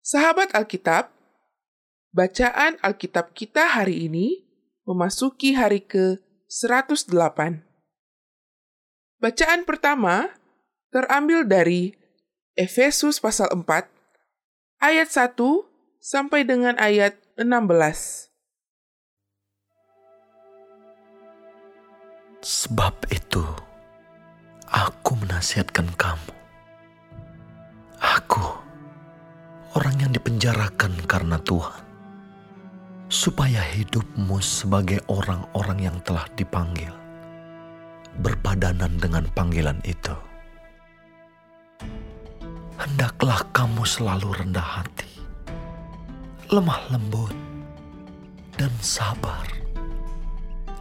Sahabat Alkitab, bacaan Alkitab kita hari ini memasuki hari ke-108. Bacaan pertama terambil dari Efesus pasal 4 ayat 1 sampai dengan ayat 16. Sebab itu, aku menasihatkan kamu. Aku, orang yang dipenjarakan karena Tuhan, supaya hidupmu sebagai orang-orang yang telah dipanggil, berpadanan dengan panggilan itu. Hendaklah kamu selalu rendah hati, lemah lembut, dan sabar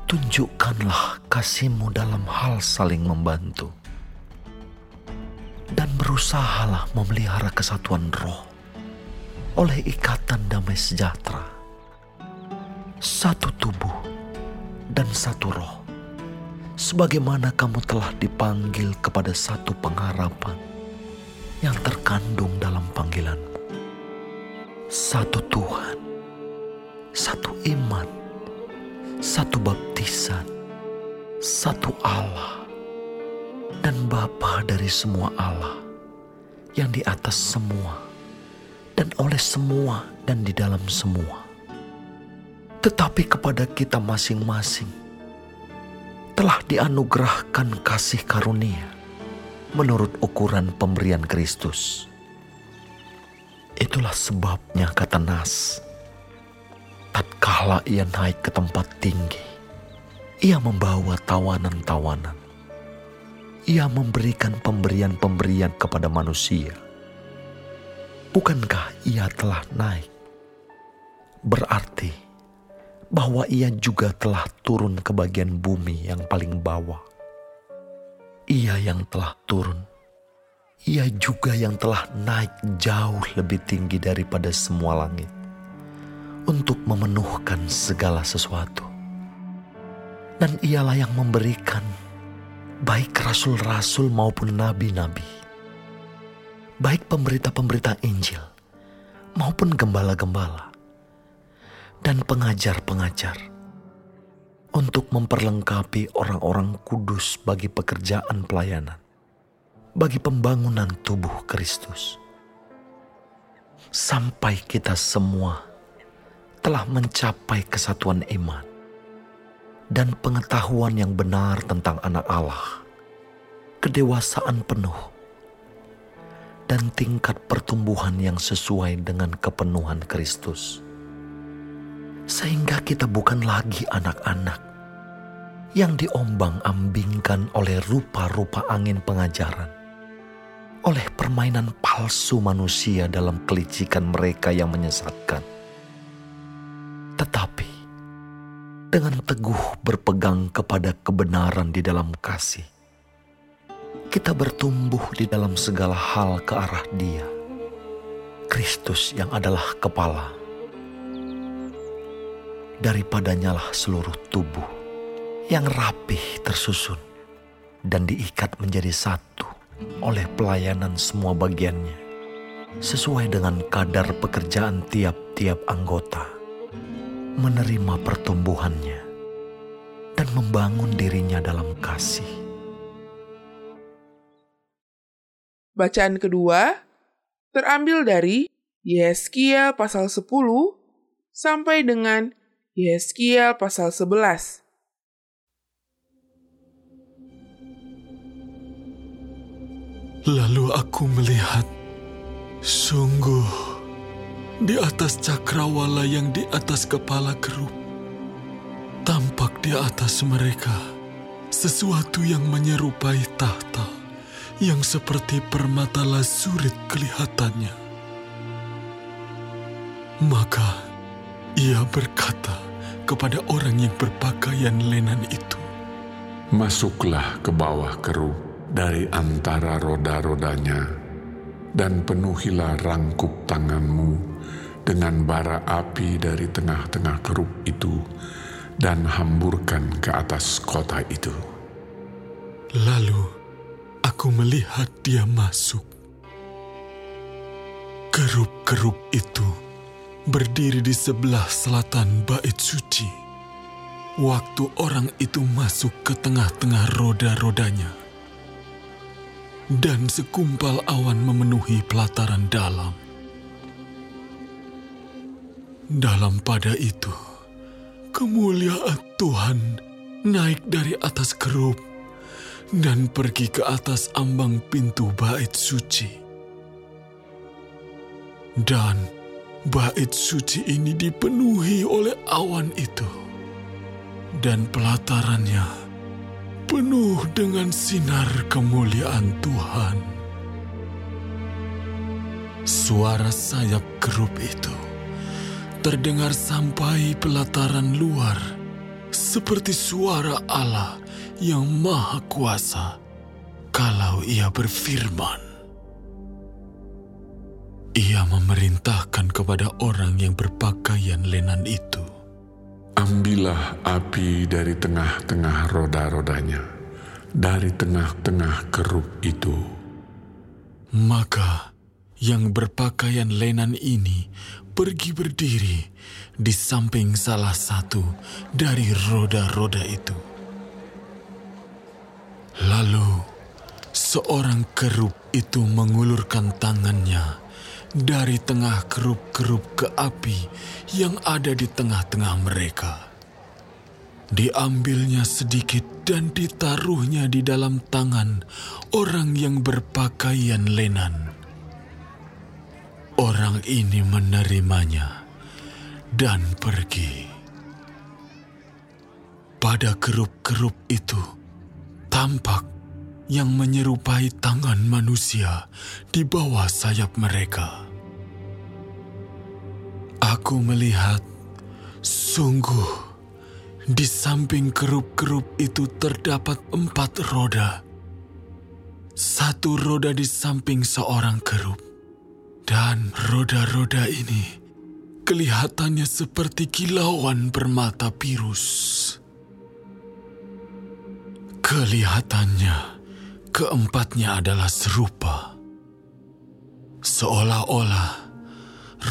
tunjukkanlah kasihmu dalam hal saling membantu. Dan berusahalah memelihara kesatuan roh oleh ikatan damai sejahtera. Satu tubuh dan satu roh. Sebagaimana kamu telah dipanggil kepada satu pengharapan yang terkandung dalam panggilanmu. Satu Tuhan, satu iman, satu baptisan, satu Allah, dan Bapa dari semua Allah yang di atas semua dan oleh semua dan di dalam semua. Tetapi kepada kita masing-masing telah dianugerahkan kasih karunia menurut ukuran pemberian Kristus. Itulah sebabnya kata Nas, tatkala ia naik ke tempat tinggi, ia membawa tawanan-tawanan. Ia memberikan pemberian-pemberian kepada manusia. Bukankah ia telah naik? Berarti bahwa ia juga telah turun ke bagian bumi yang paling bawah. Ia yang telah turun, ia juga yang telah naik jauh lebih tinggi daripada semua langit untuk memenuhkan segala sesuatu. Dan ialah yang memberikan baik rasul-rasul maupun nabi-nabi, baik pemberita-pemberita Injil maupun gembala-gembala, dan pengajar-pengajar untuk memperlengkapi orang-orang kudus bagi pekerjaan pelayanan, bagi pembangunan tubuh Kristus, sampai kita semua telah mencapai kesatuan iman dan pengetahuan yang benar tentang Anak Allah, kedewasaan penuh, dan tingkat pertumbuhan yang sesuai dengan kepenuhan Kristus, sehingga kita bukan lagi anak-anak yang diombang-ambingkan oleh rupa-rupa angin pengajaran, oleh permainan palsu manusia dalam kelicikan mereka yang menyesatkan. Tetapi dengan teguh berpegang kepada kebenaran di dalam kasih, kita bertumbuh di dalam segala hal ke arah Dia, Kristus yang adalah kepala. Daripadanyalah seluruh tubuh yang rapih tersusun dan diikat menjadi satu oleh pelayanan semua bagiannya, sesuai dengan kadar pekerjaan tiap-tiap anggota menerima pertumbuhannya dan membangun dirinya dalam kasih. Bacaan kedua terambil dari Yeskiel pasal 10 sampai dengan Yeskiel pasal 11. Lalu aku melihat, sungguh di atas cakrawala yang di atas kepala kerub. Tampak di atas mereka sesuatu yang menyerupai tahta yang seperti permata lazurit kelihatannya. Maka ia berkata kepada orang yang berpakaian lenan itu, Masuklah ke bawah kerub dari antara roda-rodanya dan penuhilah rangkup tanganmu dengan bara api dari tengah-tengah keruk itu dan hamburkan ke atas kota itu. Lalu aku melihat dia masuk. Kerup-kerup itu berdiri di sebelah selatan bait suci. Waktu orang itu masuk ke tengah-tengah roda-rodanya. Dan sekumpal awan memenuhi pelataran dalam. Dalam pada itu, kemuliaan Tuhan naik dari atas kerup dan pergi ke atas ambang pintu bait suci. Dan bait suci ini dipenuhi oleh awan itu. Dan pelatarannya penuh dengan sinar kemuliaan Tuhan. Suara sayap kerup itu terdengar sampai pelataran luar seperti suara Allah yang maha kuasa kalau ia berfirman. Ia memerintahkan kepada orang yang berpakaian lenan itu. Ambillah api dari tengah-tengah roda-rodanya, dari tengah-tengah kerup itu. Maka yang berpakaian lenan ini pergi berdiri di samping salah satu dari roda-roda itu. Lalu seorang kerup itu mengulurkan tangannya dari tengah kerup-kerup ke api yang ada di tengah-tengah mereka. Diambilnya sedikit dan ditaruhnya di dalam tangan orang yang berpakaian lenan. Orang ini menerimanya dan pergi. Pada kerup-kerup itu tampak yang menyerupai tangan manusia di bawah sayap mereka. Aku melihat, sungguh, di samping kerup-kerup itu terdapat empat roda. Satu roda di samping seorang kerup. Dan roda-roda ini kelihatannya seperti kilauan permata virus. Kelihatannya, keempatnya adalah serupa. Seolah-olah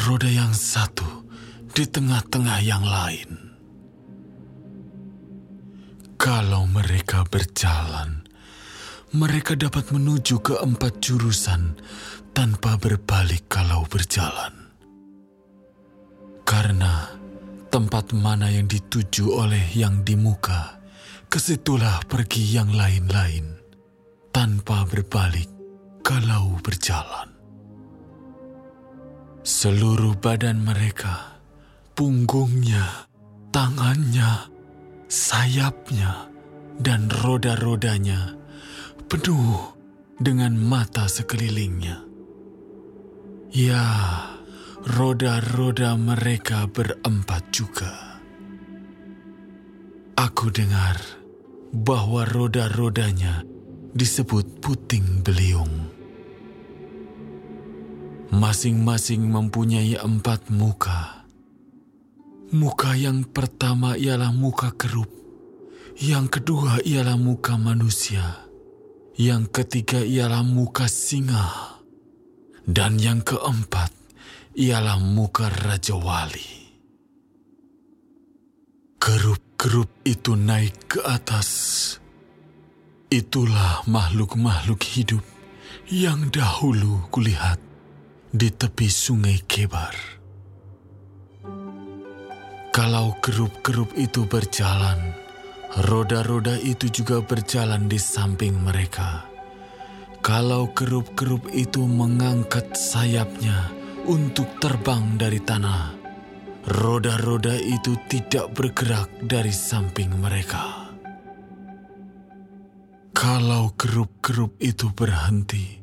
roda yang satu di tengah-tengah yang lain. Kalau mereka berjalan, mereka dapat menuju ke empat jurusan tanpa berbalik kalau berjalan. Karena tempat mana yang dituju oleh yang di muka, ke situlah pergi yang lain-lain tanpa berbalik kalau berjalan. Seluruh badan mereka, punggungnya, tangannya, sayapnya, dan roda-rodanya penuh dengan mata sekelilingnya. Ya, roda-roda mereka berempat juga. Aku dengar bahwa roda-rodanya disebut puting beliung. Masing-masing mempunyai empat muka. Muka yang pertama ialah muka kerup, yang kedua ialah muka manusia, yang ketiga ialah muka singa, dan yang keempat ialah muka Raja Wali. Kerup-kerup itu naik ke atas Itulah makhluk-makhluk hidup yang dahulu kulihat di tepi sungai Kebar. Kalau kerup-kerup itu berjalan, roda-roda itu juga berjalan di samping mereka. Kalau kerup-kerup itu mengangkat sayapnya untuk terbang dari tanah, roda-roda itu tidak bergerak dari samping mereka. Kalau kerup-kerup itu berhenti,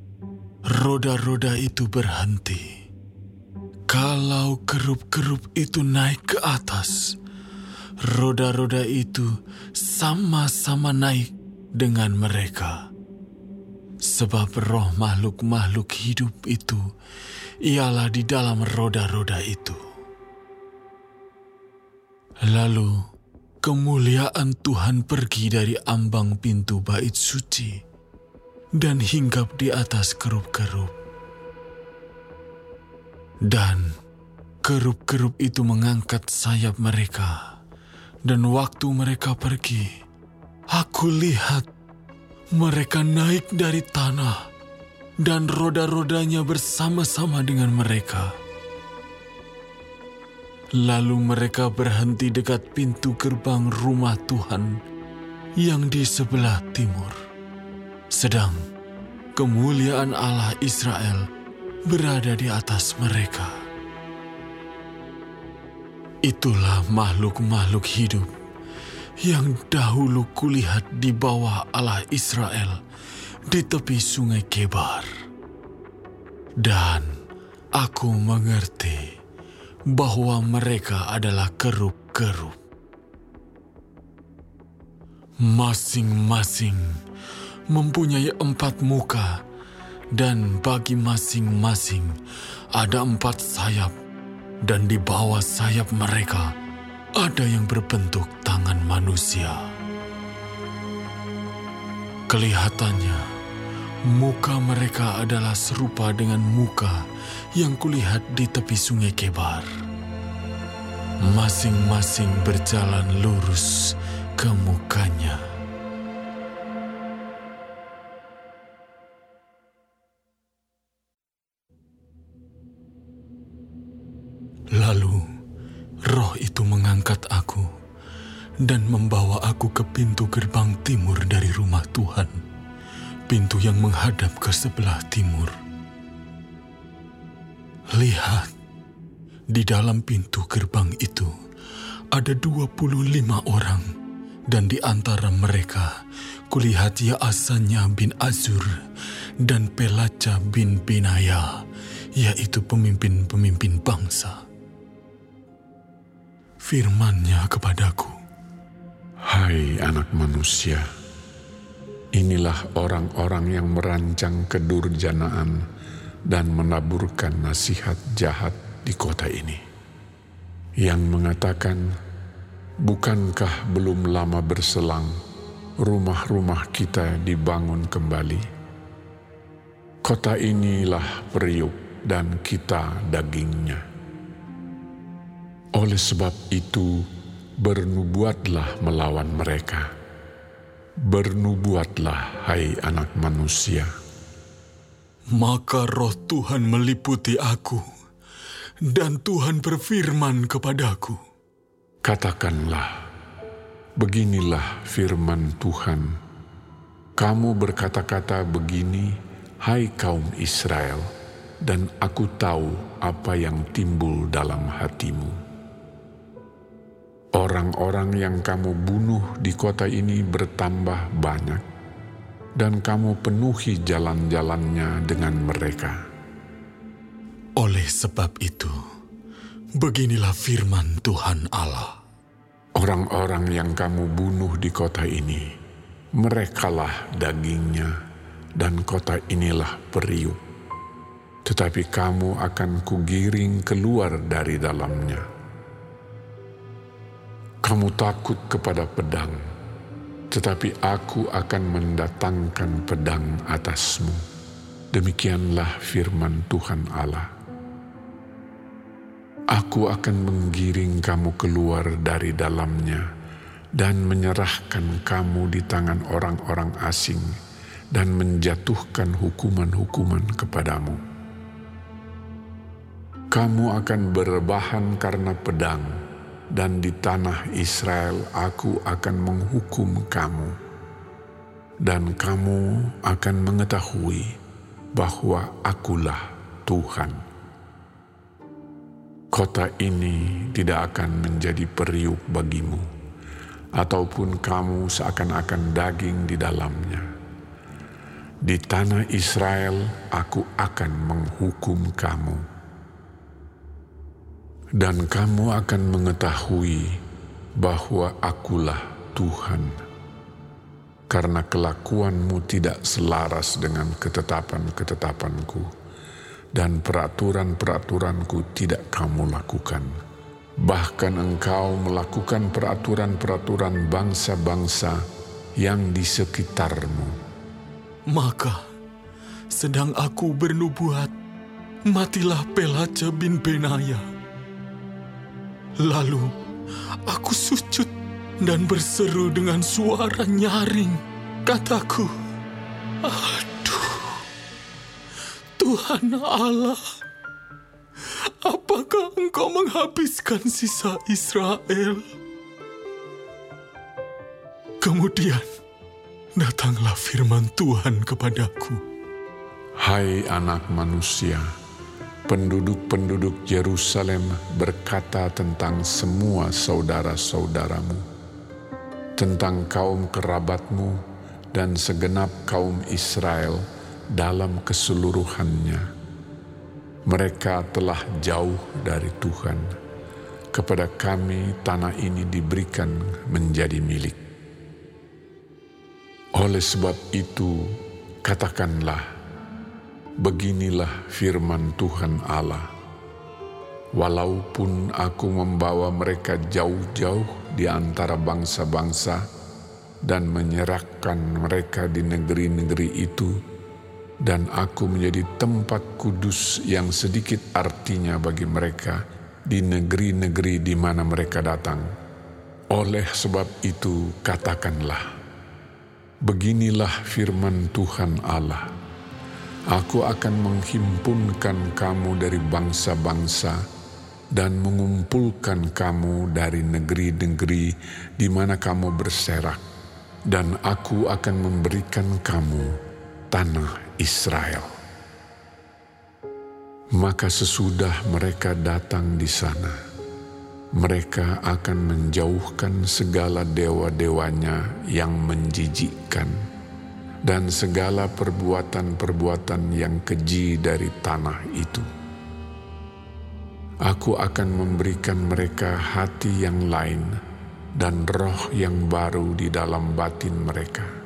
roda-roda itu berhenti. Kalau kerup-kerup itu naik ke atas, roda-roda itu sama-sama naik dengan mereka. Sebab roh makhluk-makhluk hidup itu ialah di dalam roda-roda itu. Lalu, kemuliaan Tuhan pergi dari ambang pintu bait suci dan hinggap di atas kerup-kerup. Dan kerup-kerup itu mengangkat sayap mereka. Dan waktu mereka pergi, aku lihat mereka naik dari tanah dan roda-rodanya bersama-sama dengan mereka. Lalu mereka berhenti dekat pintu gerbang rumah Tuhan yang di sebelah timur. Sedang kemuliaan Allah Israel berada di atas mereka. Itulah makhluk-makhluk hidup yang dahulu kulihat di bawah Allah Israel di tepi sungai Kebar. Dan aku mengerti bahwa mereka adalah kerup-kerup. Masing-masing mempunyai empat muka dan bagi masing-masing ada empat sayap dan di bawah sayap mereka ada yang berbentuk tangan manusia. Kelihatannya, Muka mereka adalah serupa dengan muka yang kulihat di tepi sungai Kebar. Masing-masing berjalan lurus ke mukanya. Lalu, roh itu mengangkat aku dan membawa aku ke pintu gerbang timur dari rumah Tuhan pintu yang menghadap ke sebelah timur. Lihat, di dalam pintu gerbang itu ada 25 orang dan di antara mereka kulihat Yaasanya bin Azur dan Pelaca bin Binaya, yaitu pemimpin-pemimpin bangsa. Firmannya kepadaku, Hai anak manusia, Inilah orang-orang yang merancang kedurjanaan dan menaburkan nasihat jahat di kota ini. Yang mengatakan, bukankah belum lama berselang rumah-rumah kita dibangun kembali? Kota inilah periuk dan kita dagingnya. Oleh sebab itu, bernubuatlah melawan mereka Bernubuatlah, hai anak manusia. Maka roh Tuhan meliputi aku, dan Tuhan berfirman kepadaku. Katakanlah, beginilah firman Tuhan. Kamu berkata-kata begini, hai kaum Israel, dan aku tahu apa yang timbul dalam hatimu Orang-orang yang kamu bunuh di kota ini bertambah banyak, dan kamu penuhi jalan-jalannya dengan mereka. Oleh sebab itu, beginilah firman Tuhan Allah. Orang-orang yang kamu bunuh di kota ini, merekalah dagingnya, dan kota inilah periuk. Tetapi kamu akan kugiring keluar dari dalamnya kamu takut kepada pedang, tetapi aku akan mendatangkan pedang atasmu. Demikianlah firman Tuhan Allah. Aku akan menggiring kamu keluar dari dalamnya dan menyerahkan kamu di tangan orang-orang asing dan menjatuhkan hukuman-hukuman kepadamu. Kamu akan berbahan karena pedang, dan di tanah Israel aku akan menghukum kamu, dan kamu akan mengetahui bahwa akulah Tuhan. Kota ini tidak akan menjadi periuk bagimu, ataupun kamu seakan-akan daging di dalamnya. Di tanah Israel aku akan menghukum kamu dan kamu akan mengetahui bahwa akulah Tuhan. Karena kelakuanmu tidak selaras dengan ketetapan-ketetapanku, dan peraturan-peraturanku tidak kamu lakukan. Bahkan engkau melakukan peraturan-peraturan bangsa-bangsa yang di sekitarmu. Maka, sedang aku bernubuat matilah Pelaja bin Benaya. Lalu aku sujud dan berseru dengan suara nyaring. Kataku, aduh, Tuhan Allah, apakah engkau menghabiskan sisa Israel? Kemudian datanglah firman Tuhan kepadaku. Hai anak manusia, penduduk-penduduk Yerusalem berkata tentang semua saudara-saudaramu, tentang kaum kerabatmu dan segenap kaum Israel dalam keseluruhannya. Mereka telah jauh dari Tuhan. Kepada kami tanah ini diberikan menjadi milik. Oleh sebab itu, katakanlah, Beginilah firman Tuhan Allah. Walaupun aku membawa mereka jauh-jauh di antara bangsa-bangsa dan menyerahkan mereka di negeri-negeri itu, dan aku menjadi tempat kudus yang sedikit artinya bagi mereka di negeri-negeri di mana mereka datang. Oleh sebab itu, katakanlah, beginilah firman Tuhan Allah Aku akan menghimpunkan kamu dari bangsa-bangsa dan mengumpulkan kamu dari negeri-negeri di mana kamu berserak, dan aku akan memberikan kamu tanah Israel. Maka sesudah mereka datang di sana, mereka akan menjauhkan segala dewa-dewanya yang menjijikkan dan segala perbuatan-perbuatan yang keji dari tanah itu. Aku akan memberikan mereka hati yang lain dan roh yang baru di dalam batin mereka.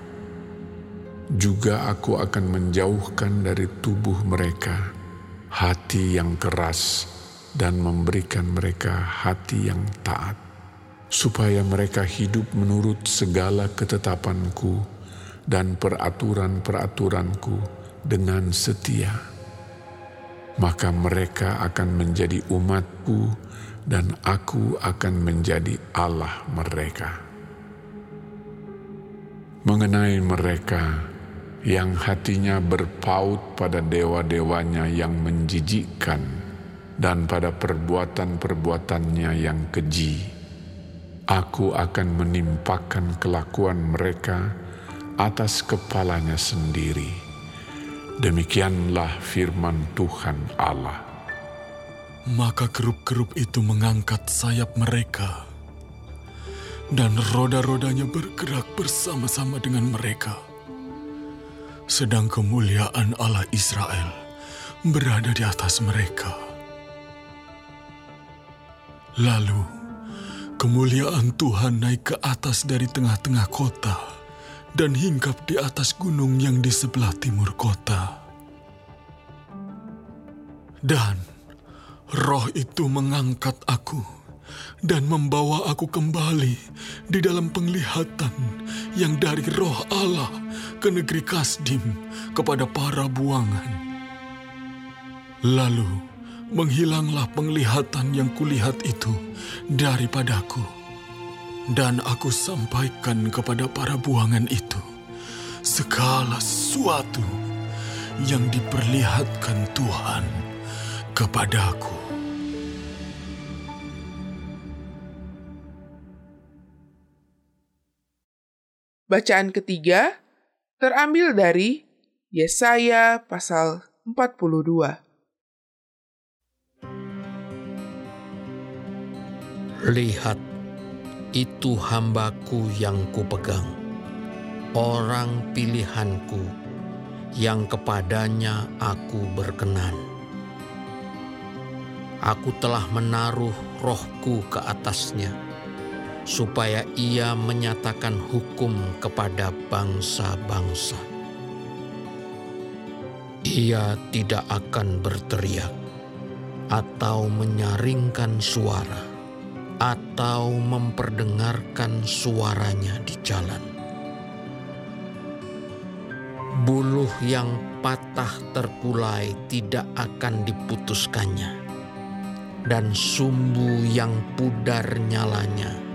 Juga aku akan menjauhkan dari tubuh mereka hati yang keras dan memberikan mereka hati yang taat, supaya mereka hidup menurut segala ketetapanku dan peraturan-peraturanku dengan setia, maka mereka akan menjadi umatku dan aku akan menjadi Allah mereka. Mengenai mereka yang hatinya berpaut pada dewa-dewanya yang menjijikkan dan pada perbuatan-perbuatannya yang keji, aku akan menimpakan kelakuan mereka atas kepalanya sendiri. Demikianlah firman Tuhan Allah. Maka kerup-kerup itu mengangkat sayap mereka, dan roda-rodanya bergerak bersama-sama dengan mereka. Sedang kemuliaan Allah Israel berada di atas mereka. Lalu, kemuliaan Tuhan naik ke atas dari tengah-tengah kota dan hinggap di atas gunung yang di sebelah timur kota. Dan roh itu mengangkat aku dan membawa aku kembali di dalam penglihatan yang dari roh Allah ke negeri Kasdim kepada para buangan. Lalu menghilanglah penglihatan yang kulihat itu daripadaku dan aku sampaikan kepada para buangan itu segala sesuatu yang diperlihatkan Tuhan kepadaku. Bacaan ketiga terambil dari Yesaya pasal 42. Lihat itu hambaku yang kupegang, orang pilihanku yang kepadanya aku berkenan. Aku telah menaruh rohku ke atasnya, supaya ia menyatakan hukum kepada bangsa-bangsa. Ia tidak akan berteriak atau menyaringkan suara atau memperdengarkan suaranya di jalan. Buluh yang patah terkulai tidak akan diputuskannya, dan sumbu yang pudar nyalanya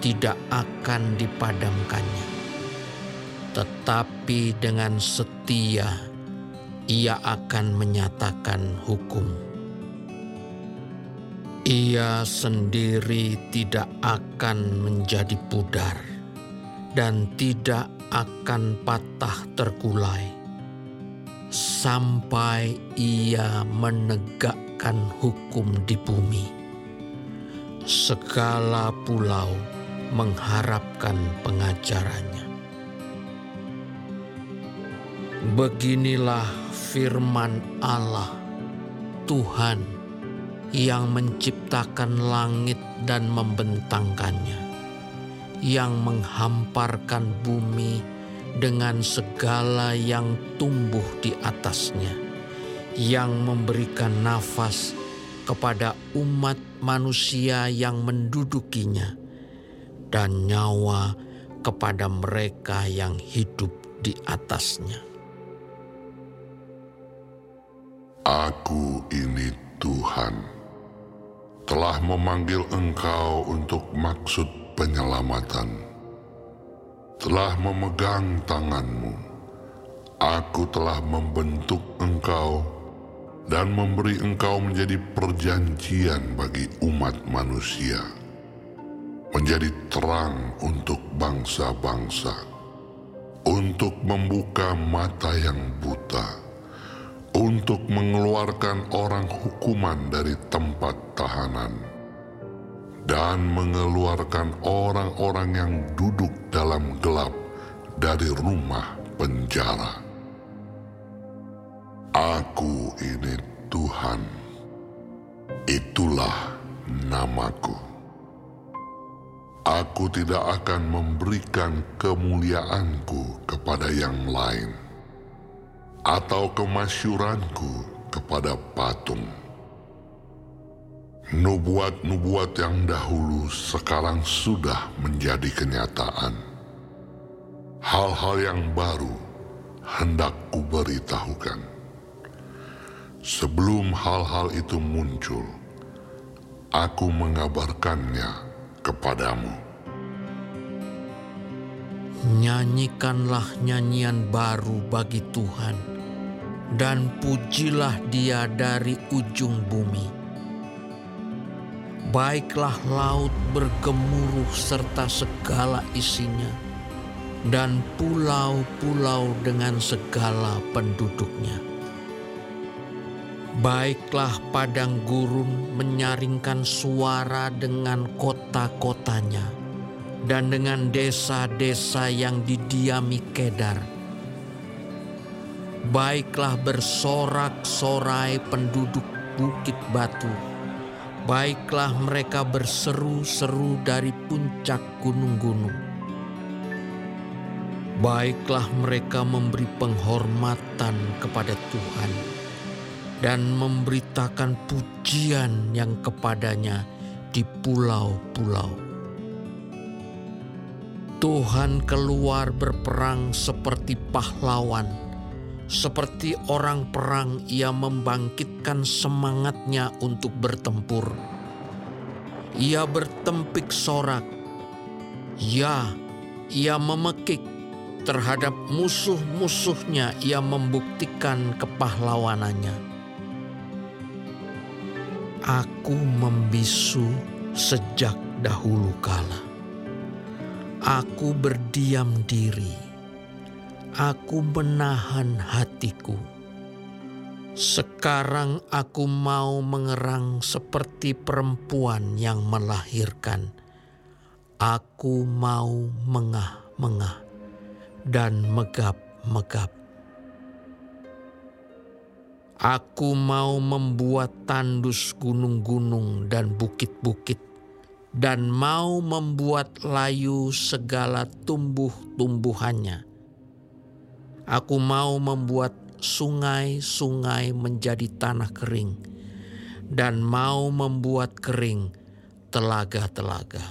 tidak akan dipadamkannya. Tetapi dengan setia ia akan menyatakan hukum. Ia sendiri tidak akan menjadi pudar dan tidak akan patah terkulai sampai ia menegakkan hukum di bumi. Segala pulau mengharapkan pengajarannya. Beginilah firman Allah, Tuhan yang menciptakan langit dan membentangkannya, yang menghamparkan bumi dengan segala yang tumbuh di atasnya, yang memberikan nafas kepada umat manusia yang mendudukinya, dan nyawa kepada mereka yang hidup di atasnya. Aku ini Tuhan, telah memanggil engkau untuk maksud penyelamatan. Telah memegang tanganmu, aku telah membentuk engkau dan memberi engkau menjadi perjanjian bagi umat manusia, menjadi terang untuk bangsa-bangsa, untuk membuka mata yang buta untuk mengeluarkan orang hukuman dari tempat tahanan dan mengeluarkan orang-orang yang duduk dalam gelap dari rumah penjara. Aku ini Tuhan, itulah namaku. Aku tidak akan memberikan kemuliaanku kepada yang lain atau kemasyuranku kepada patung. Nubuat-nubuat yang dahulu sekarang sudah menjadi kenyataan. Hal-hal yang baru hendak kuberitahukan. Sebelum hal-hal itu muncul, aku mengabarkannya kepadamu. Nyanyikanlah nyanyian baru bagi Tuhan, dan pujilah Dia dari ujung bumi. Baiklah laut bergemuruh serta segala isinya, dan pulau-pulau dengan segala penduduknya. Baiklah padang gurun menyaringkan suara dengan kota-kotanya dan dengan desa-desa yang didiami Kedar. Baiklah bersorak-sorai penduduk bukit batu. Baiklah mereka berseru-seru dari puncak gunung-gunung. Baiklah mereka memberi penghormatan kepada Tuhan dan memberitakan pujian yang kepadanya di pulau-pulau. Tuhan keluar berperang seperti pahlawan, seperti orang perang ia membangkitkan semangatnya untuk bertempur. Ia bertempik sorak, ya, ia memekik terhadap musuh-musuhnya, ia membuktikan kepahlawanannya. Aku membisu sejak dahulu kala Aku berdiam diri. Aku menahan hatiku. Sekarang aku mau mengerang seperti perempuan yang melahirkan. Aku mau mengah-mengah dan megap-megap. Aku mau membuat tandus gunung-gunung dan bukit-bukit dan mau membuat layu segala tumbuh-tumbuhannya. Aku mau membuat sungai-sungai menjadi tanah kering dan mau membuat kering telaga-telaga.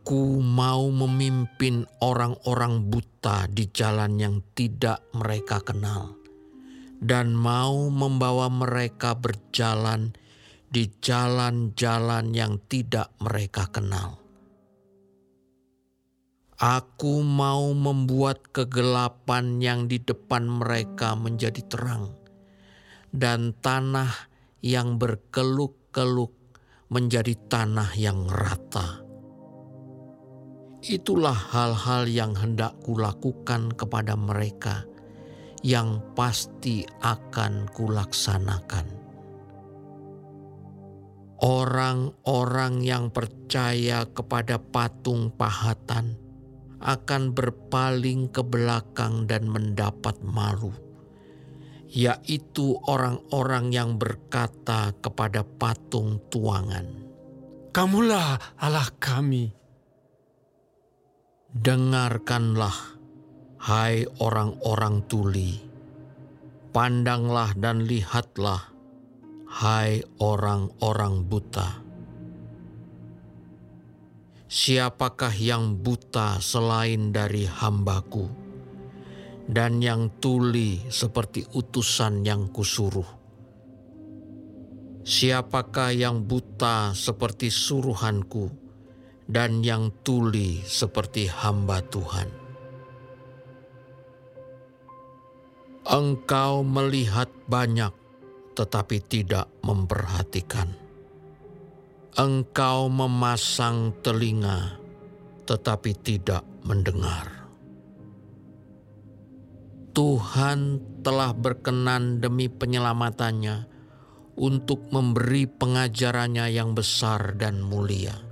Aku mau memimpin orang-orang buta di jalan yang tidak mereka kenal, dan mau membawa mereka berjalan di jalan-jalan yang tidak mereka kenal. Aku mau membuat kegelapan yang di depan mereka menjadi terang, dan tanah yang berkeluk-keluk menjadi tanah yang rata. Itulah hal-hal yang hendak kulakukan kepada mereka, yang pasti akan kulaksanakan. Orang-orang yang percaya kepada patung pahatan akan berpaling ke belakang dan mendapat malu, yaitu orang-orang yang berkata kepada patung tuangan, "Kamulah Allah kami." Dengarkanlah, hai orang-orang tuli, pandanglah dan lihatlah, hai orang-orang buta. Siapakah yang buta selain dari hambaku, dan yang tuli seperti utusan yang kusuruh? Siapakah yang buta seperti suruhanku, dan yang tuli seperti hamba Tuhan? Engkau melihat banyak, tetapi tidak memperhatikan engkau memasang telinga tetapi tidak mendengar. Tuhan telah berkenan demi penyelamatannya untuk memberi pengajarannya yang besar dan mulia.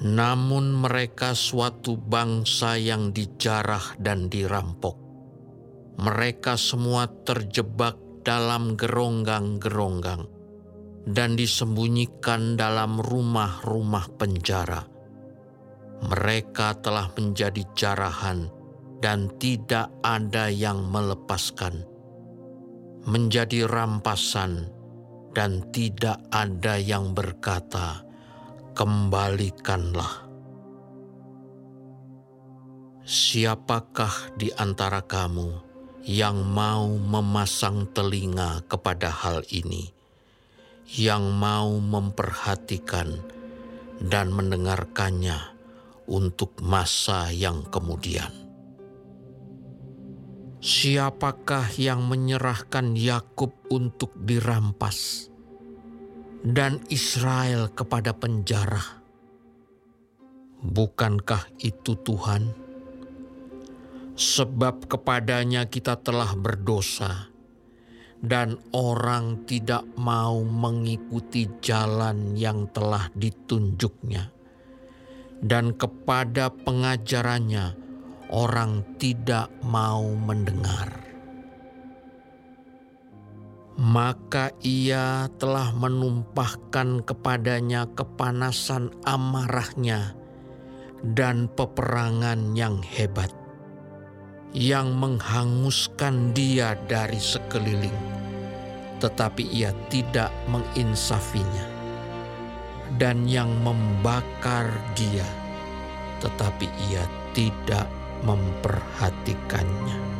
Namun mereka suatu bangsa yang dijarah dan dirampok. Mereka semua terjebak dalam geronggang-geronggang dan disembunyikan dalam rumah-rumah penjara. Mereka telah menjadi jarahan dan tidak ada yang melepaskan, menjadi rampasan dan tidak ada yang berkata, "Kembalikanlah." Siapakah di antara kamu yang mau memasang telinga kepada hal ini? yang mau memperhatikan dan mendengarkannya untuk masa yang kemudian. Siapakah yang menyerahkan Yakub untuk dirampas dan Israel kepada penjara? Bukankah itu Tuhan? Sebab kepadanya kita telah berdosa dan orang tidak mau mengikuti jalan yang telah ditunjuknya, dan kepada pengajarannya orang tidak mau mendengar. Maka ia telah menumpahkan kepadanya kepanasan amarahnya dan peperangan yang hebat yang menghanguskan dia dari sekeliling, tetapi ia tidak menginsafinya, dan yang membakar dia, tetapi ia tidak memperhatikannya.